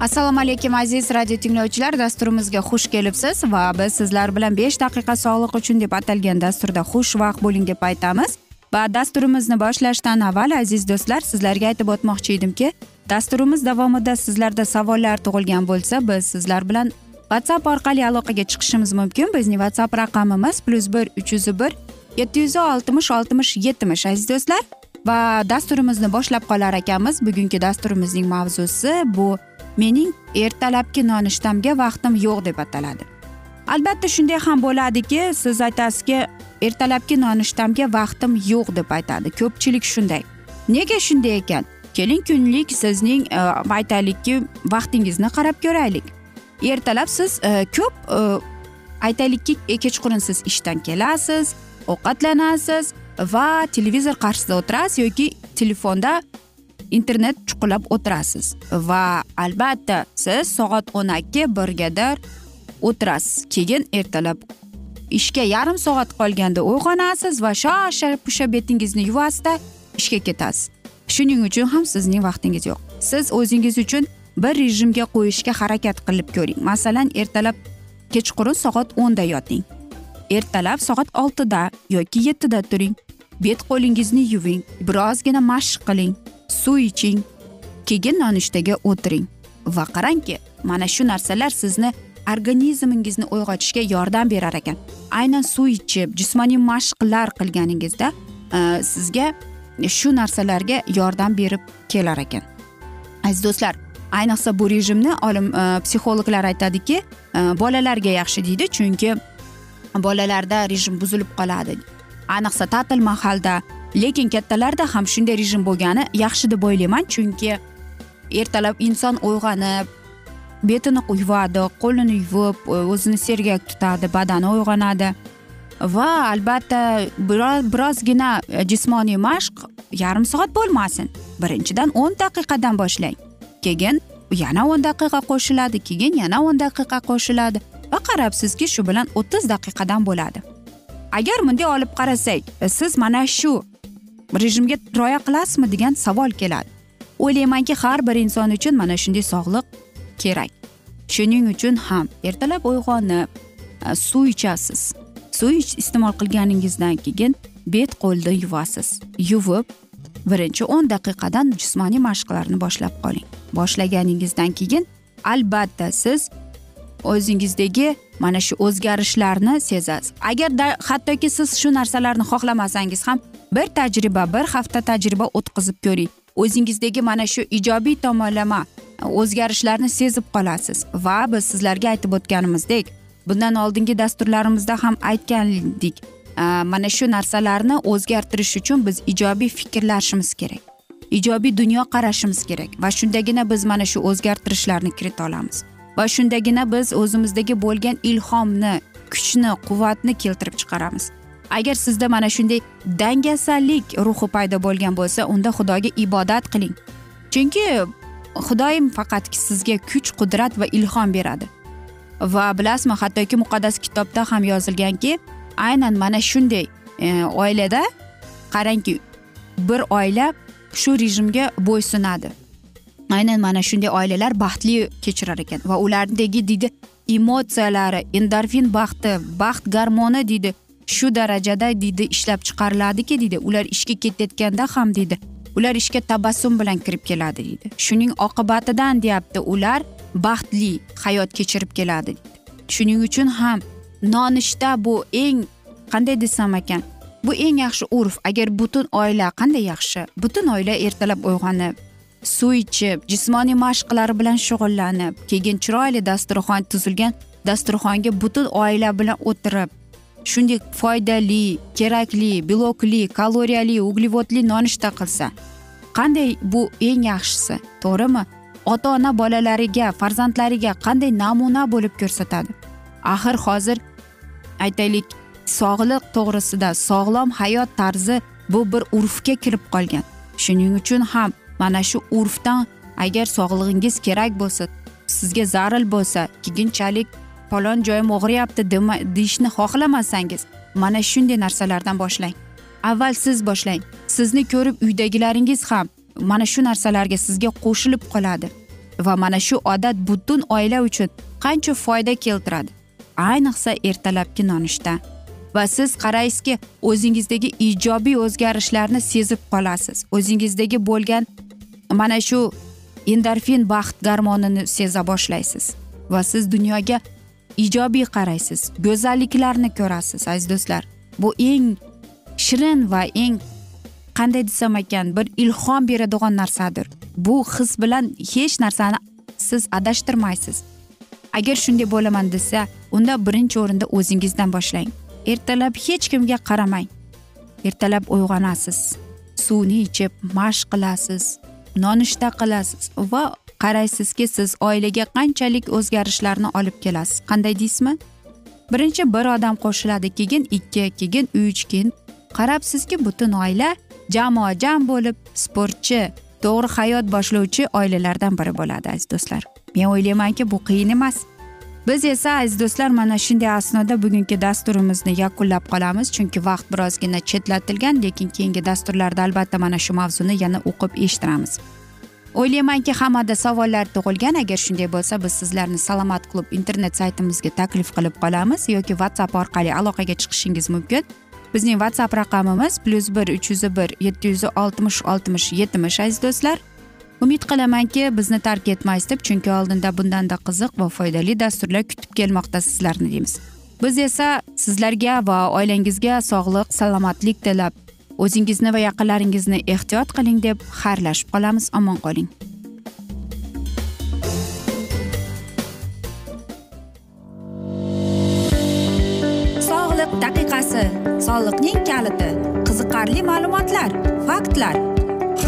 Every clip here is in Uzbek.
assalomu alaykum aziz radio tinglovchilar. Dasturimizga xush kelibsiz va biz sizlar bilan besh daqiqa sog'liq uchun deb atalgan dasturda xushvaqt bo'ling deb aytamiz. Va dasturimizni boshlashdan avval aziz do'stlar sizlarga aytib o'tmoqchi edimki dasturimiz davomida sizlarda savollar tug'ilgan bo'lsa biz sizlar bilan whatsapp orqali aloqaga chiqishimiz mumkin. Bizning whatsapp raqamimiz plyus bir uch yuz bir yetti yuz oltmish oltmish yetmish aziz do'stlar. Va dasturimizni boshlab qolar ekanmiz. Bugungi dasturimizning mavzusi bu mening ertalabki nonushtamga vaqtim yo'q deb ataladi. Albatta shunday ham bo'ladiki siz aytasizki ertalabki nonushtamga vaqtim yo'q deb aytadi. Ko'pchilik shunday. Nega shunday ekan? Keling kunlik sizning e, aytaylikki vaqtingizni qarab ko'raylik. Ertalab siz e, ko'p e, aytaylikki kechqurun siz ishdan kelasiz ovqatlanasiz va televizor qarshisida o'tirasiz yoki telefonda internet chuqurlab o'tirasiz. Va albatta siz soat o'n ikki birgadir o'tirasiz. Keyin ertalab ishga yarim soat qolganda uyg'onasiz va shosha pisha betingizni yuvasizda ishga ketasiz. Shuning uchun ham sizning vaqtingiz yo'q. Siz o'zingiz uchun bir rejimga qo'yishga harakat qilib ko'ring. Masalan ertalab kechqurun soat o'nda yoting. Ertalab soat oltida yoki yettida turing. Bet qo'lingizni yuving. Birozgina mashq qiling. Suv iching. Keyin nonushtaga o'tiring va qarangki mana shu narsalar sizni organizmingizni uyg'otishga yordam berar ekan. Aynan suv ichib jismoniy mashqlar qilganingizda e, sizga shu narsalarga yordam berib kelar ekan. Aziz do'stlar ayniqsa bu rejimni olim e, psixologlar aytadiki e, bolalarga yaxshi deydi chunki bolalarda rejim buzilib qoladi. Ayniqsa ta'til mahalda lekin kattalarda ham shunday rejim bo'lgani yaxshi deb o'ylayman. Chunki ertalab inson uyg'onib betini yuvadi qo'lini yuvib e, o'zini sergak tutadi badani uyg'onadi. Va albatta birozgina jismoniy mashq yarim soat bo'lmasin. Birinchidan o'n daqiqadan boshlang. Keyin yana o'n daqiqa qo'shiladi keyin yana o'n daqiqa qo'shiladi va qarabsizki shu bilan o'ttiz daqiqadan bo'ladi. Agar bunday olib qarasak e, siz mana shu rejimga rioya qilasizmi degan savol keladi. O'ylaymanki har bir inson uchun mana shunday sog'liq kerak. Shuning uchun ham ertalab uyg'onib e, suv ichasiz. Suv iste'mol qilganingizdan keyin bet qo'lni yuvasiz. Yuvib birinchi o'n daqiqadan jismoniy mashqlarni boshlab qoling. Boshlaganingizdan keyin albatta siz o'zingizdagi mana shu o'zgarishlarni sezasiz agar hattoki siz shu narsalarni xohlamasangiz ham bir tajriba bir hafta tajriba o'tkazib ko'ring. O'zingizdagi mana shu ijobiy tomonlama e, o'zgarishlarni sezib qolasiz va biz sizlarga aytib o'tganimizdek bundan oldingi dasturlarimizda ham aytgandik e, mana shu narsalarni o'zgartirish uchun biz ijobiy fikrlashimiz kerak ijobiy dunyoqarashimiz kerak va shundagina biz mana shu o'zgartirishlarni kirita olamiz. Va shundagina biz o'zimizdagi bo'lgan ilhomni kuchni quvvatni keltirib chiqaramiz. Agar sizda mana shunday dangasalik ruhi paydo bo'lgan bo'lsa unda xudoga ibodat qiling. Chunki xudoyim faqat sizga kuch qudrat va ilhom beradi. Va bilasizmi hattoki muqaddas kitobda ham yozilganki aynan mana shunday e, oilada qarangki bir oila shu rejimga bo'ysunadi. Aynan mana shunday oilalar baxtli kechirar ekan va ulardagi deydi emotsiyalari endorfin baxti baxt garmoni deydi shu darajada deydi ishlab chiqariladiki deydi ular ishga ketayotganda ham deydi ular ishga tabassum bilan kirib keladi deydi. Shuning oqibatidan deyapti ular baxtli hayot kechirib keladi shuning uchun ham nonushta bu eng qanday desam ekan bu eng yaxshi urf. Agar butun oila qanday yaxshi? Butun oila ertalab uyg'onib suv ichib jismoniy mashqlar bilan shug'ullanib keyin chiroyli dasturxon tuzilgan dasturxonga butun oila bilan o'tirib shunday foydali kerakli belokli kaloriyali uglevodli nonushta qilsa qanday bu eng yaxshisi to'g'rimi? Ota ona bolalariga farzandlariga qanday namuna bo'lib ko'rsatadi? Axir hozir aytaylik sog'liq to'g'risida sog'lom hayot tarzi bu bir urfga kirib qolgan. Shuning uchun ham mana shu urfdan agar sog'lig'ingiz kerak bo'lsa sizga zaril bo'lsa keyinchalik falon joyim og'riyapti deyishni xohlamasangiz mana shunday narsalardan boshlang. Avval siz boshlang. Sizni ko'rib uydagilaringiz ham mana shu narsalarga sizga qo'shilib qoladi. Va mana shu odat butun oila uchun qancha foyda keltiradi. Ayniqsa ertalabki nonushta. Va siz qaraysizki o'zingizdagi ijobiy o'zgarishlarni sezib qolasiz. O'zingizdagi bo'lgan mana shu endorfin baxt garmonini seza boshlaysiz va siz dunyoga ijobiy qaraysiz go'zalliklarni ko'rasiz aziz do'stlar. Bu eng shirin va eng qanday desam ekan bir ilhom beradigan narsadir. Bu his bilan hech narsani siz adashtirmaysiz. Agar shunday bo'laman desa unda birinchi o'rinda o'zingizdan boshlang. Ertalab hech kimga qaramang. Ertalab uyg'onasiz. Suvni ichib mashq qilasiz. Nonushta qilasiz va qaraysizki siz oilaga qanchalik o'zgarishlarni olib kelasiz? Qanday deysizmi? Birinchi bir odam qo'shiladi keyin ikki keyin uch keyin qarabsizki butun oila jamoa jam bo'lib sportchi to'g'ri hayot boshlovchi oilalardan biri bo'ladi aziz do'stlar. Men o'ylaymanki bu qiyin emas. Biz esa aziz do'stlar mana shunday asnoda bugungi dasturimizni yakunlab qolamiz. Chunki vaqt birozgina chetlatilgan lekin keyingi dasturlarda albatta mana shu mavzuni yana o'qib eshittiramiz. O'ylaymanki hammada savollar tug'ilgan. Agar shunday bo'lsa biz sizlarni salomat klub internet saytimizga taklif qilib qolamiz yoki whatsapp orqali aloqaga chiqishingiz mumkin. Bizning whatsapp raqamimiz plyus bir uch yuz bir yetti yuz oltmish oltmish yetmish aziz do'stlar. Umid qilamanki bizni tark etmaysiz deb chunki oldinda bundanda qiziq va foydali dasturlar kutib kelmoqda sizlarni deymiz. Biz esa sizlarga va oilangizga sog'lik salomatlik tilab o'zingizni va yaqinlaringizni ehtiyot qiling deb xayrlashib qolamiz. Omon qoling. Sog'liq daqiqasi soliqning kaliti qiziqarli ma'lumotlar faktlar.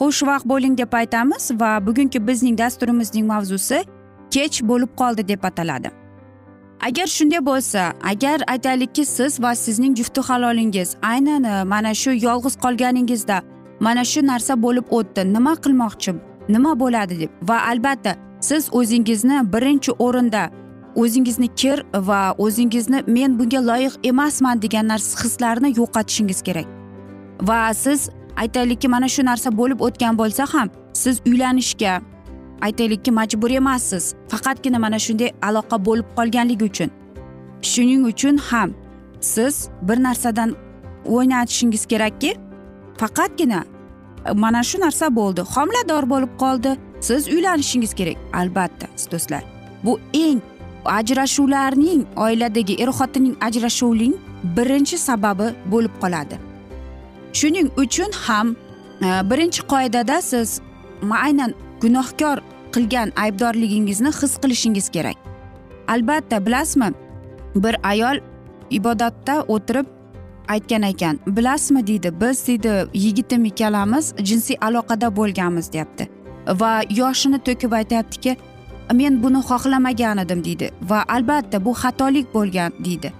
xushvaqt bo'ling deb aytamiz va bugungi bizning dasturimizning mavzusi kech bo'lib qoldi deb ataladi. Agar shunday bo'lsa agar aytaylikki siz va sizning jufti halolingiz aynan e, mana shu yolg'iz qolganingizda mana shu narsa bo'lib o'tdi nima qilmoqchi nima bo'ladi deb va albatta siz o'zingizni birinchi o'rinda o'zingizni kir va o'zingizni men bunga loyiq emasman degan narsa hislarni yo'qotishingiz kerak. Va siz aytaylikki mana shu narsa bo'lib o'tgan bo'lsa ham siz uylanishga aytaylikki majbur emassiz. Faqatgina mana shunday aloqa bo'lib qolganligi uchun. Shuning uchun ham siz bir narsadan o'ynatishingiz kerakki faqatgina e, mana shu narsa bo'ldi homilador bo'lib qoldi siz uylanishingiz kerak. Albatta do'stlar bu eng ajrashuvlarning oiladagi er xotinning ajrashuvining birinchi sababi bo'lib qoladi. Shuning uchun ham e, birinchi qoidada siz aynan gunohkor qilgan aybdorligingizni his qilishingiz kerak. Albatta bilasizmi bir ayol ibodatda o'tirib aytgan ekan bilasizmi? deydi. Biz deydi yigitim ikkalamiz jinsiy aloqada bo'lganmiz deyapti. Va yoshini to'kib aytyaptiki men buni xohlamagan edim deydi. Va albatta bu xatolik bo'lgan deydi.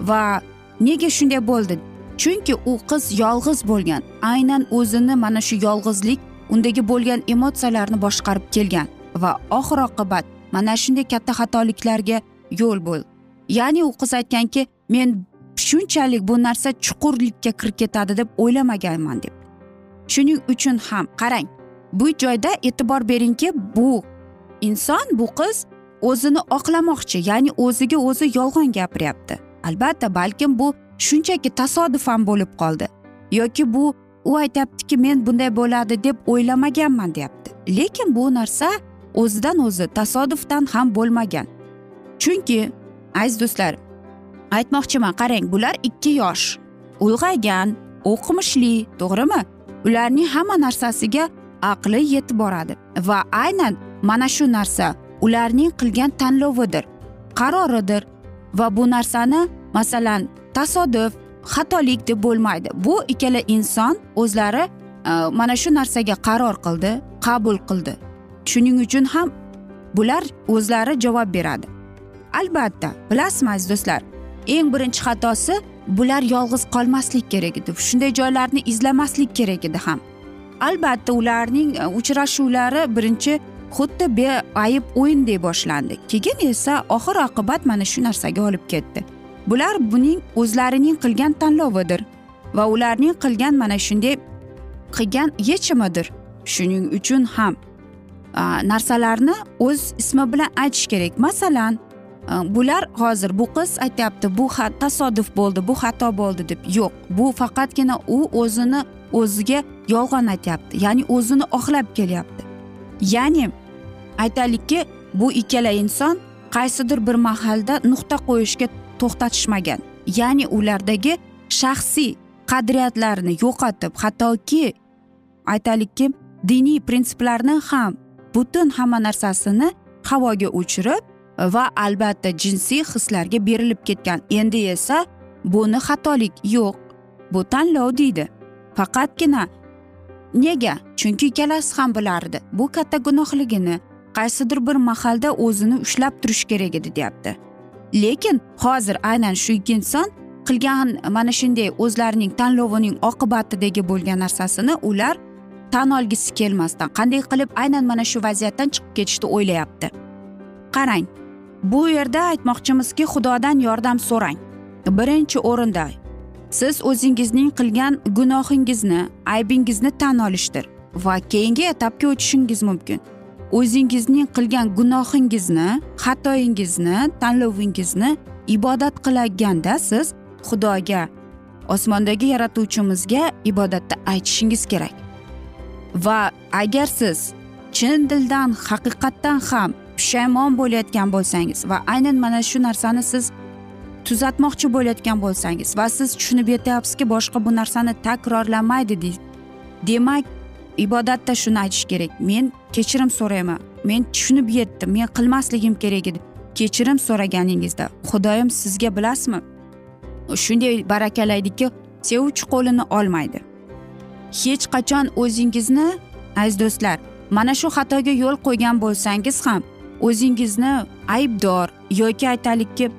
Va nega shunday bo'ldi? Chunki u qiz yolg'iz bo'lgan. Aynan o'zini mana shu yolg'izlik undagi bo'lgan emotsiyalarni boshqarib kelgan. Va oxir oqibat mana shunday katta xatoliklarga yo'l bo'l. Ya'ni u qiz aytganki men shunchalik bu narsa chuqurlikka kirib ketadi deb o'ylamaganman deb. Shuning uchun ham qarang bu joyda e'tibor beringki bu inson bu qiz o'zini oqlamoqchi ya'ni o'ziga o'zi yolg'on gapiryapti. Albatta balkim bu shunchaki tasodifan bo'lib qoldi. Yoki bu u aytyaptiki men bunday bo'ladi deb o'ylamaganman deyapti. Lekin bu narsa o'zidan o'zi tasodifdan ham bo'lmagan. Chunki aziz do'stlar aytmoqchiman qarang bular ikki yosh ulg'aygan o'qimishli to'g'rimi? Ularning hamma narsasiga aqli yetib boradi. Va aynan mana shu narsa ularning qilgan tanlovidir qaroridir va bu narsani masalan tasodif xatolik deb bo'lmaydi. Bu ikkala inson o'zlari e, mana shu narsaga qaror qildi qabul qildi. Shuning uchun ham bular o'zlari javob beradi. Albatta bilasizmi aziz do'stlar? Eng birinchi xatosi bular yolg'iz qolmaslik kerak edi shunday joylarni izlamaslik kerak edi ham. Albatta ularning e, uchrashuvlari birinchi xuddi beayb o'yindek boshlandi. Keyin esa oxir oqibat mana shu narsaga olib ketdi. Bular buning o'zlarining qilgan tanlovidir va ularning qilgan mana shunday qilgan yechimidir. Shuning uchun ham narsalarni o'z ismi bilan aytish kerak. Masalan bular hozir bu qiz aytyapti bu tasodif bo'ldi bu xato bo'ldi deb. Yo'q bu faqatgina u o'zini o'ziga yolg'on aytyapti ya'ni o'zini oqlab kelyapti. Ya'ni aytaylikki bu ikkala inson qaysidir bir mahalda nuqta qo'yishga to'xtatishmagan. Ya'ni ulardagi shaxsiy qadriyatlarni yo'qotib hattoki aytaylikki diniy prinsiplarni ham butun hamma narsasini havoga uchirib va albatta jinsiy hislarga berilib ketgan. Endi esa buni xatolik yo'q bu tanlov deydi. Faqatgina nega? Chunki ikkalasi ham bilardi. Bu katta gunohligini qaysidir bir mahalda o'zini ushlab turish kerak edi deyapti. Lekin hozir aynan shu ikki inson qilgan mana shunday o'zlarining tanlovining oqibatidagi bo'lgan narsasini ular tan olgisi kelmasdan qanday qilib aynan mana shu vaziyatdan chiqib ketishni o'ylayapti. Qarang bu yerda aytmoqchimizki xudodan yordam so'rang. Birinchi o'rinda siz o'zingizning qilgan gunohingizni aybingizni tan olishdir va keyingi etapga o'tishingiz mumkin. O'zingizning qilgan gunohingizni xatoyingizni tanlovingizni ibodat qilaganda siz xudoga osmondagi yaratuvchimizga ibodatda aytishingiz kerak. Va agar siz chin dildan haqiqatdan ham pushaymon bo'layotgan bo'lsangiz va aynan mana shu narsani siz tuzatmoqchi bo'layotgan bo'lsangiz va siz tushunib yetyapsizki boshqa bu narsani takrorlamaydi demak ibodatda shuni aytish kerak. Men kechirim so'rayman. Men tushunib yetdim. Men qilmasligim kerak edi. Kechirim so'raganingizda xudoyim sizga bilasizmi shunday barakalaydiki sevuvchi qo'lini olmaydi. Hech qachon o'zingizni aziz do'stlar mana shu xatoga yo'l qo'ygan bo'lsangiz ham o'zingizni aybdor yoki aytaylikki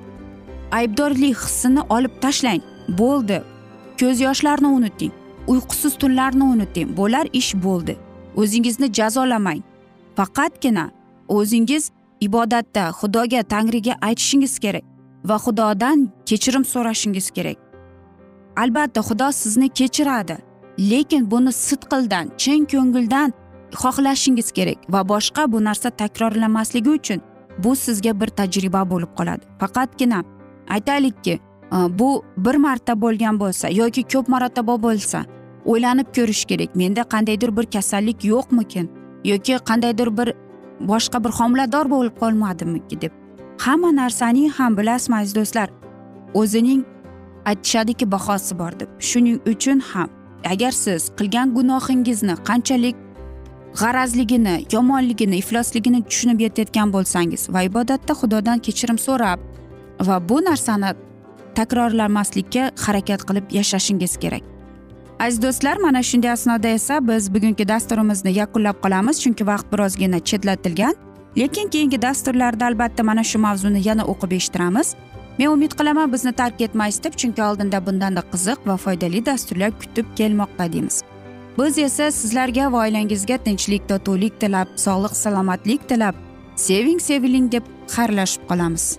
aybdorlik hissini olib tashlang. Bo'ldi. Ko'z yoshlarni unuting. Uyqusiz tunlarni unuting. Bo'lar ish bo'ldi. O'zingizni jazolamang. Faqatgina o'zingiz ibodatda xudoga tangriga aytishingiz kerak va xudodan kechirim so'rashingiz kerak. Albatta xudo sizni kechiradi lekin buni sidqildan chin ko'ngildan xohlashingiz kerak va boshqa bu narsa takrorlanmasligi uchun bu sizga bir tajriba bo'lib qoladi. Faqatgina aytaylikki Э, bu bir marta bo'lgan bo'lsa yoki ko'p marotaba bo'lsa o'ylanib ko'rish kerak. Menda qandaydir bir kasallik yo'qmikin? Yoki qandaydir bir boshqa bir homilador bo'lib qolmadimiki deb. Hamma narsaning ham bilasizmi aziz do'stlar? O'zining aytishadiki bahosi bor deb. Shuning uchun ham agar siz qilgan gunohingizni qanchalik g'arazligini yomonligini iflosligini tushunib yetayotgan bo'lsangiz va ibodatda xudodan kechirim so'rab va bu narsani takrorlamaslikka harakat qilib yashashingiz kerak. Aziz do'stlar mana shunday asnoda esa biz bugungi dasturimizni yakunlab qolamiz chunki vaqt birozgina chetlatilgan. Lekin keyingi dasturlarda albatta mana shu mavzuni yana o'qib eshittiramiz. Men umid qilaman bizni tark etmaysiz deb chunki oldinda bundanda qiziq va foydali dasturlar kutib kelmoqda deymiz. Biz esa sizlarga va oilangizga tinchlik totuvlik tilab sog'lik salomatlik tilab seving seviling deb xayrlashib qolamiz.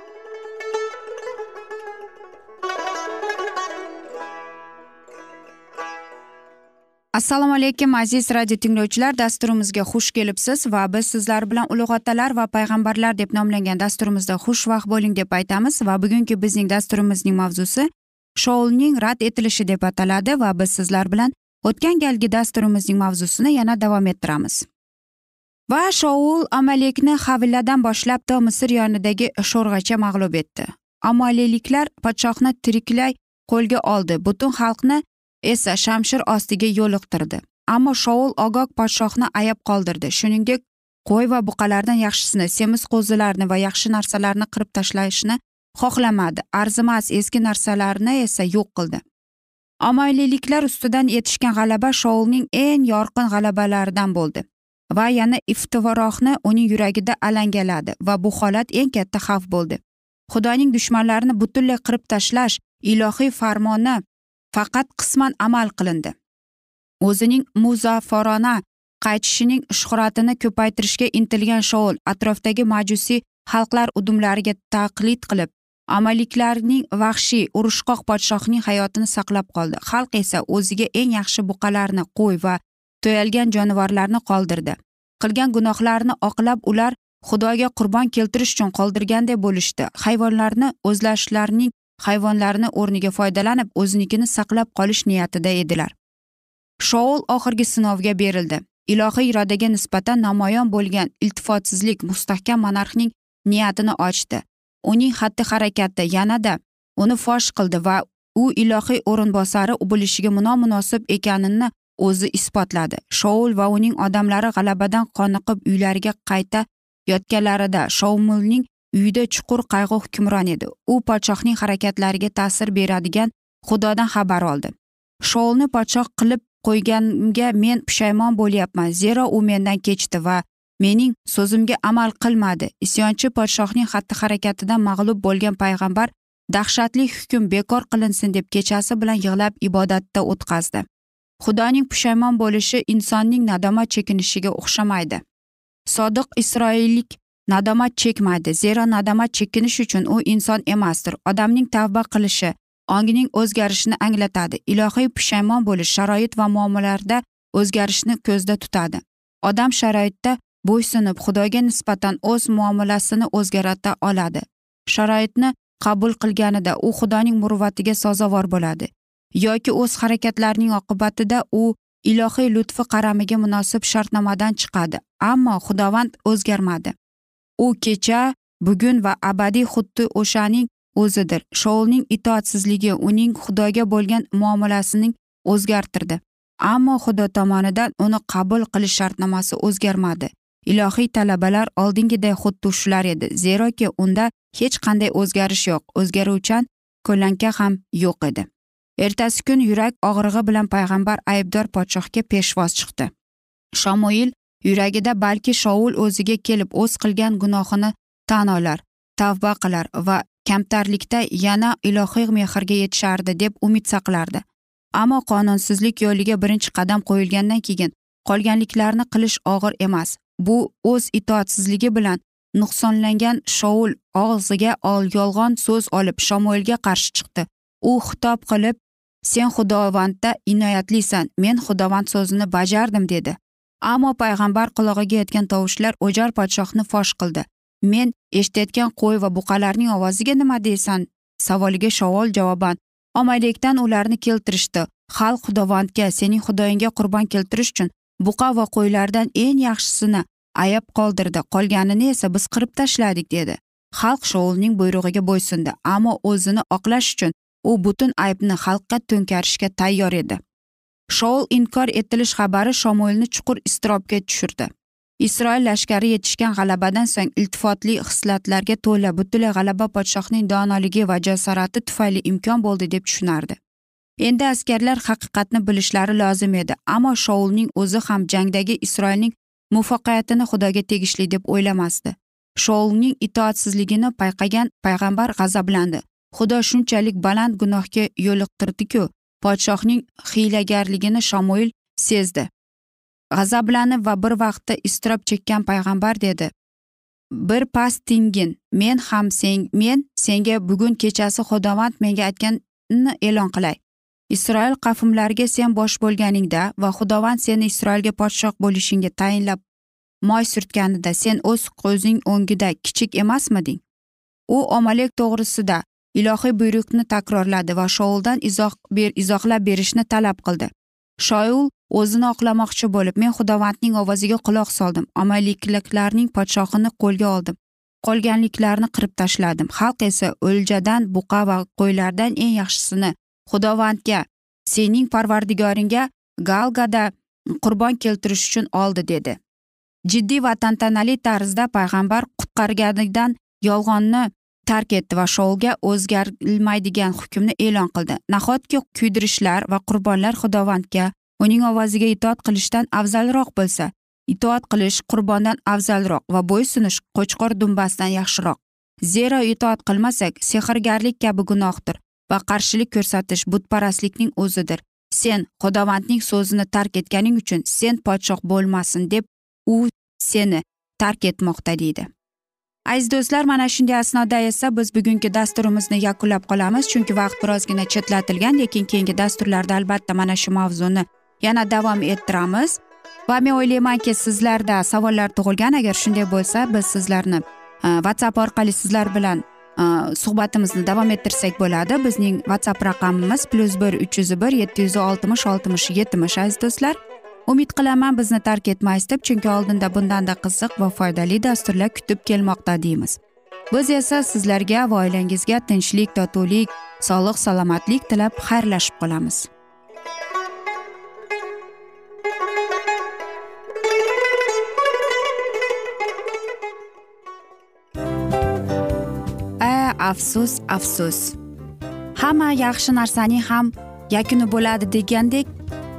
Assalomu alaykum aziz radio tinglovchilar. Dasturimizga xush kelibsiz va biz sizlar bilan ulug' otalar va payg'ambarlar deb nomlangan dasturimizda xushvaqt bo'ling deb aytamiz va bugungi bizning dasturimizning mavzusi shoulning rad etilishi deb ataladi va biz sizlar bilan o'tgan galgi dasturimizning mavzusini yana davom ettiramiz. Va shoul amalekni havilladan boshlab to misr yonidagi sho'rg'acha mag'lub etdi. Amaliliklar podshohni tiriklay qo'lga oldi. Butun xalqni esa shamshir ostiga yo'liqtirdi. Ammo shoul ogog podshohni ayab qoldirdi. Shuningdek qo'y va buqalardan yaxshisini semiz qo'zilarni va yaxshi narsalarni qirib tashlashni xohlamadi. Arzimas eski narsalarni esa yo'q qildi. Omayliliklar ustidan yetishgan g'alaba shoulning eng yorqin g'alabalaridan bo'ldi va yana iftivorohni uning yuragida alangaladi va bu holat eng katta xavf bo'ldi. Xudoning dushmanlarini butunlay qirib tashlash ilohiy farmoni faqat qisman amal qilindi. O'zining muzaffarona qaytishining shuhratini ko'paytirishga intilgan shoul atrofdagi majusiy xalqlar udumlariga taqlid qilib amaliklarning vahshiy urushqoq podshohning hayotini saqlab qoldi. Xalq esa o'ziga eng yaxshi buqalarni qo'y va to'yalgan jonivorlarni qoldirdi. Qilgan gunohlarini oqlab ular xudoga qurbon keltirish uchun qoldirganday bo'lishdi. Hayvonlarni o'zlashlarining hayvonlarni o'rniga foydalanib o'zinikini saqlab qolish niyatida edilar. Shoul oxirgi sinovga berildi. Ilohiy irodaga nisbatan namoyon bo'lgan iltifotsizlik mustahkam monarxning niyatini ochdi. Uning xatti harakati yanada uni fosh qildi va u ilohiy o'rinbosari bo'lishiga nomunosib ekanini o'zi isbotladi. Shoul va uning odamlari g'alabadan qoniqib uylariga qayta yotganlarida shoumulning uyida chuqur qayg'u hukmron edi. U podshohning harakatlariga ta'sir beradigan xudodan xabar oldi. Shoulni podshoh qilib qo'yganimga men pushaymon bo'lyapman zero u mendan kechdi va mening so'zimga amal qilmadi. Isyonchi podshohning xatti harakatidan mag'lub bo'lgan payg'ambar dahshatli hukm bekor qilinsin deb kechasi bilan yig'lab ibodatda o'tkazdi xudoning pushaymon bo'lishi insonning nadomat chekinishiga o'xshamaydi. Sodiq isroillik nadomat chekmaydi. Zero nadomat chekinish uchun u inson emasdir. Odamning tavba qilishi ongining o'zgarishini anglatadi. Ilohiy pushaymon bo'lish sharoit va muomalalarda o'zgarishni ko'zda tutadi. Odam sharoitda bo'ysunib xudoga nisbatan o'z muomalasini o'zgarata oladi. Sharoitni qabul qilganida u xudoning muruvvatiga sazovor bo'ladi. Yoki o'z harakatlarining oqibatida u ilohiy lutfi qaramiga munosib shartnomadan chiqadi. Ammo xudovand o'zgarmadi. U kecha bugun va abadiy xuddi o'shaning o'zidir. Shoulning itoatsizligi uning xudoga bo'lgan muomalasining o'zgartirdi. Ammo xudo tomonidan uni qabul qilish shartnomasi o'zgarmadi. Ilohiy talabalar oldingiday xuddi shular edi zeroki unda hech qanday o'zgarish yo'q. O'zgaruvchan ko'lanka ham yo'q edi. Ertasi kun yurak og'rig'i bilan payg'ambar aybdor podshohga peshvoz chiqdi. Shamoil yuragida balki shoul o'ziga kelib o'z qilgan gunohini tan olar tavba qilar va kamtarlikda yana ilohiy mehrga yetishardi deb umid saqlardi. Ammo qonunsizlik yo'liga birinchi qadam qo'yilgandan keyin qolganliklarni qilish og'ir emas. Bu o'z itoatsizligi bilan nuqsonlangan shoul og'ziga yolg'on so'z olib shamoilga qarshi chiqdi. U xitob qilib sen xudovandda inoyatlisan men xudovand so'zini bajardim dedi. Ammo payg'ambar qulog'iga yetgan tovushlar o'jar podshohni fosh qildi. Men eshitayotgan qo'y va buqalarning ovoziga nima deysan? Savoliga shovol javoban. Omaylikdan ularni keltirishdi. Xalq xudovandga sening xudoyingga qurbon keltirish uchun buqa va qo'ylardan eng yaxshisini ayab qoldirdi. Qolganini esa biz qirib tashladik dedi. Xalq shoulning buyrug'iga bo'ysundi ammo o'zini oqlash uchun u butun aybni xalqqa to'nkarishga tayyor edi. Shoul inkor etilish xabari shamoilni chuqur iztirobga tushirdi. Isroil lashkari yetishgan g'alabadan so'ng iltifotli hislatlarga to'la butunlay g'alaba podshohning donoligi va jasorati tufayli imkon bo'ldi deb tushunardi. Endi askarlar haqiqatni bilishlari lozim edi ammo shoulning o'zi ham jangdagi isroilning muvaffaqiyatini xudoga tegishli deb o'ylamasdi. Shoulning itoatsizligini payqagan payg'ambar g'azablandi. Xudo shunchalik baland gunohga yo'liqtirdiku podshohning hiylagarligini shamoil sezdi. G'azablanib va bir vaqtda iztirob chekkan payg'ambar dedi bir pas tingin men ham sen men senga bugun kechasi xudovand menga aytganini e'lon qilay. Isroil qavmlariga sen bosh bo'lganingda va xudovand seni isroilga podshoh bo'lishingga tayinlab moy surtganida sen o'z ko'zing o'ngida kichik emasmiding? U omalek to'g'risida ilohiy buyruqni takrorladi va shouldan izoh ber izohlab berishni talab qildi. Shoul o'zini oqlamoqchi bo'lib men xudovandning ovoziga quloq soldim amalikliklarning podshohini qo'lga oldim qolganliklarni qirib tashladim. Xalq esa o'ljadan buqa va qo'ylardan eng yaxshisini xudovandga sening parvardigoringga galgada qurbon keltirish uchun oldi dedi. Jiddiy va tantanali tarzda payg'ambar qutqarganidan yolg'onni tark etdi va shoulga o'zgarilmaydigan hukmni e'lon qildi. Nahotki kuydirishlar va qurbonlar xudovandga uning ovoziga itoat qilishdan afzalroq bo'lsa? Itoat qilish qurbondan afzalroq va bo'ysunish qo'chqor dumbasidan yaxshiroq. Zero itoat qilmasak sehrgarlik kabi gunohdir va qarshilik ko'rsatish butparastlikning o'zidir. Sen xudovandning so'zini tark etganing uchun sen podshoh bo'lmasin deb u seni tark etmoqda deydi. Aziz do'stlar mana shunday asnoda esa biz bugungi dasturimizni yakunlab qolamiz. Chunki vaqt birozgina chetlatilgan lekin keyingi dasturlarda albatta mana shu mavzuni yana davom ettiramiz. Va men o'ylaymanki sizlarda savollar tug'ilgan. Agar shunday bo'lsa biz sizlarni e, whatsapp orqali sizlar bilan e, suhbatimizni davom ettirsak bo'ladi. Bizning whatsapp raqamimiz plyus bir uch yuz bir yetti yuz oltmish oltmish yetmish aziz do'stlar. Umid qilaman bizni tark etmaysiz deb chunki oldinda bundanda qiziq va foydali dasturlar kutib kelmoqda deymiz. Biz esa sizlarga va oilangizga tinchlik totuvlik sog'lik salomatlik tilab xayrlashib qolamiz. Afsus afsus. Hamma yaxshi narsaning ham yakuni bo'ladi degandek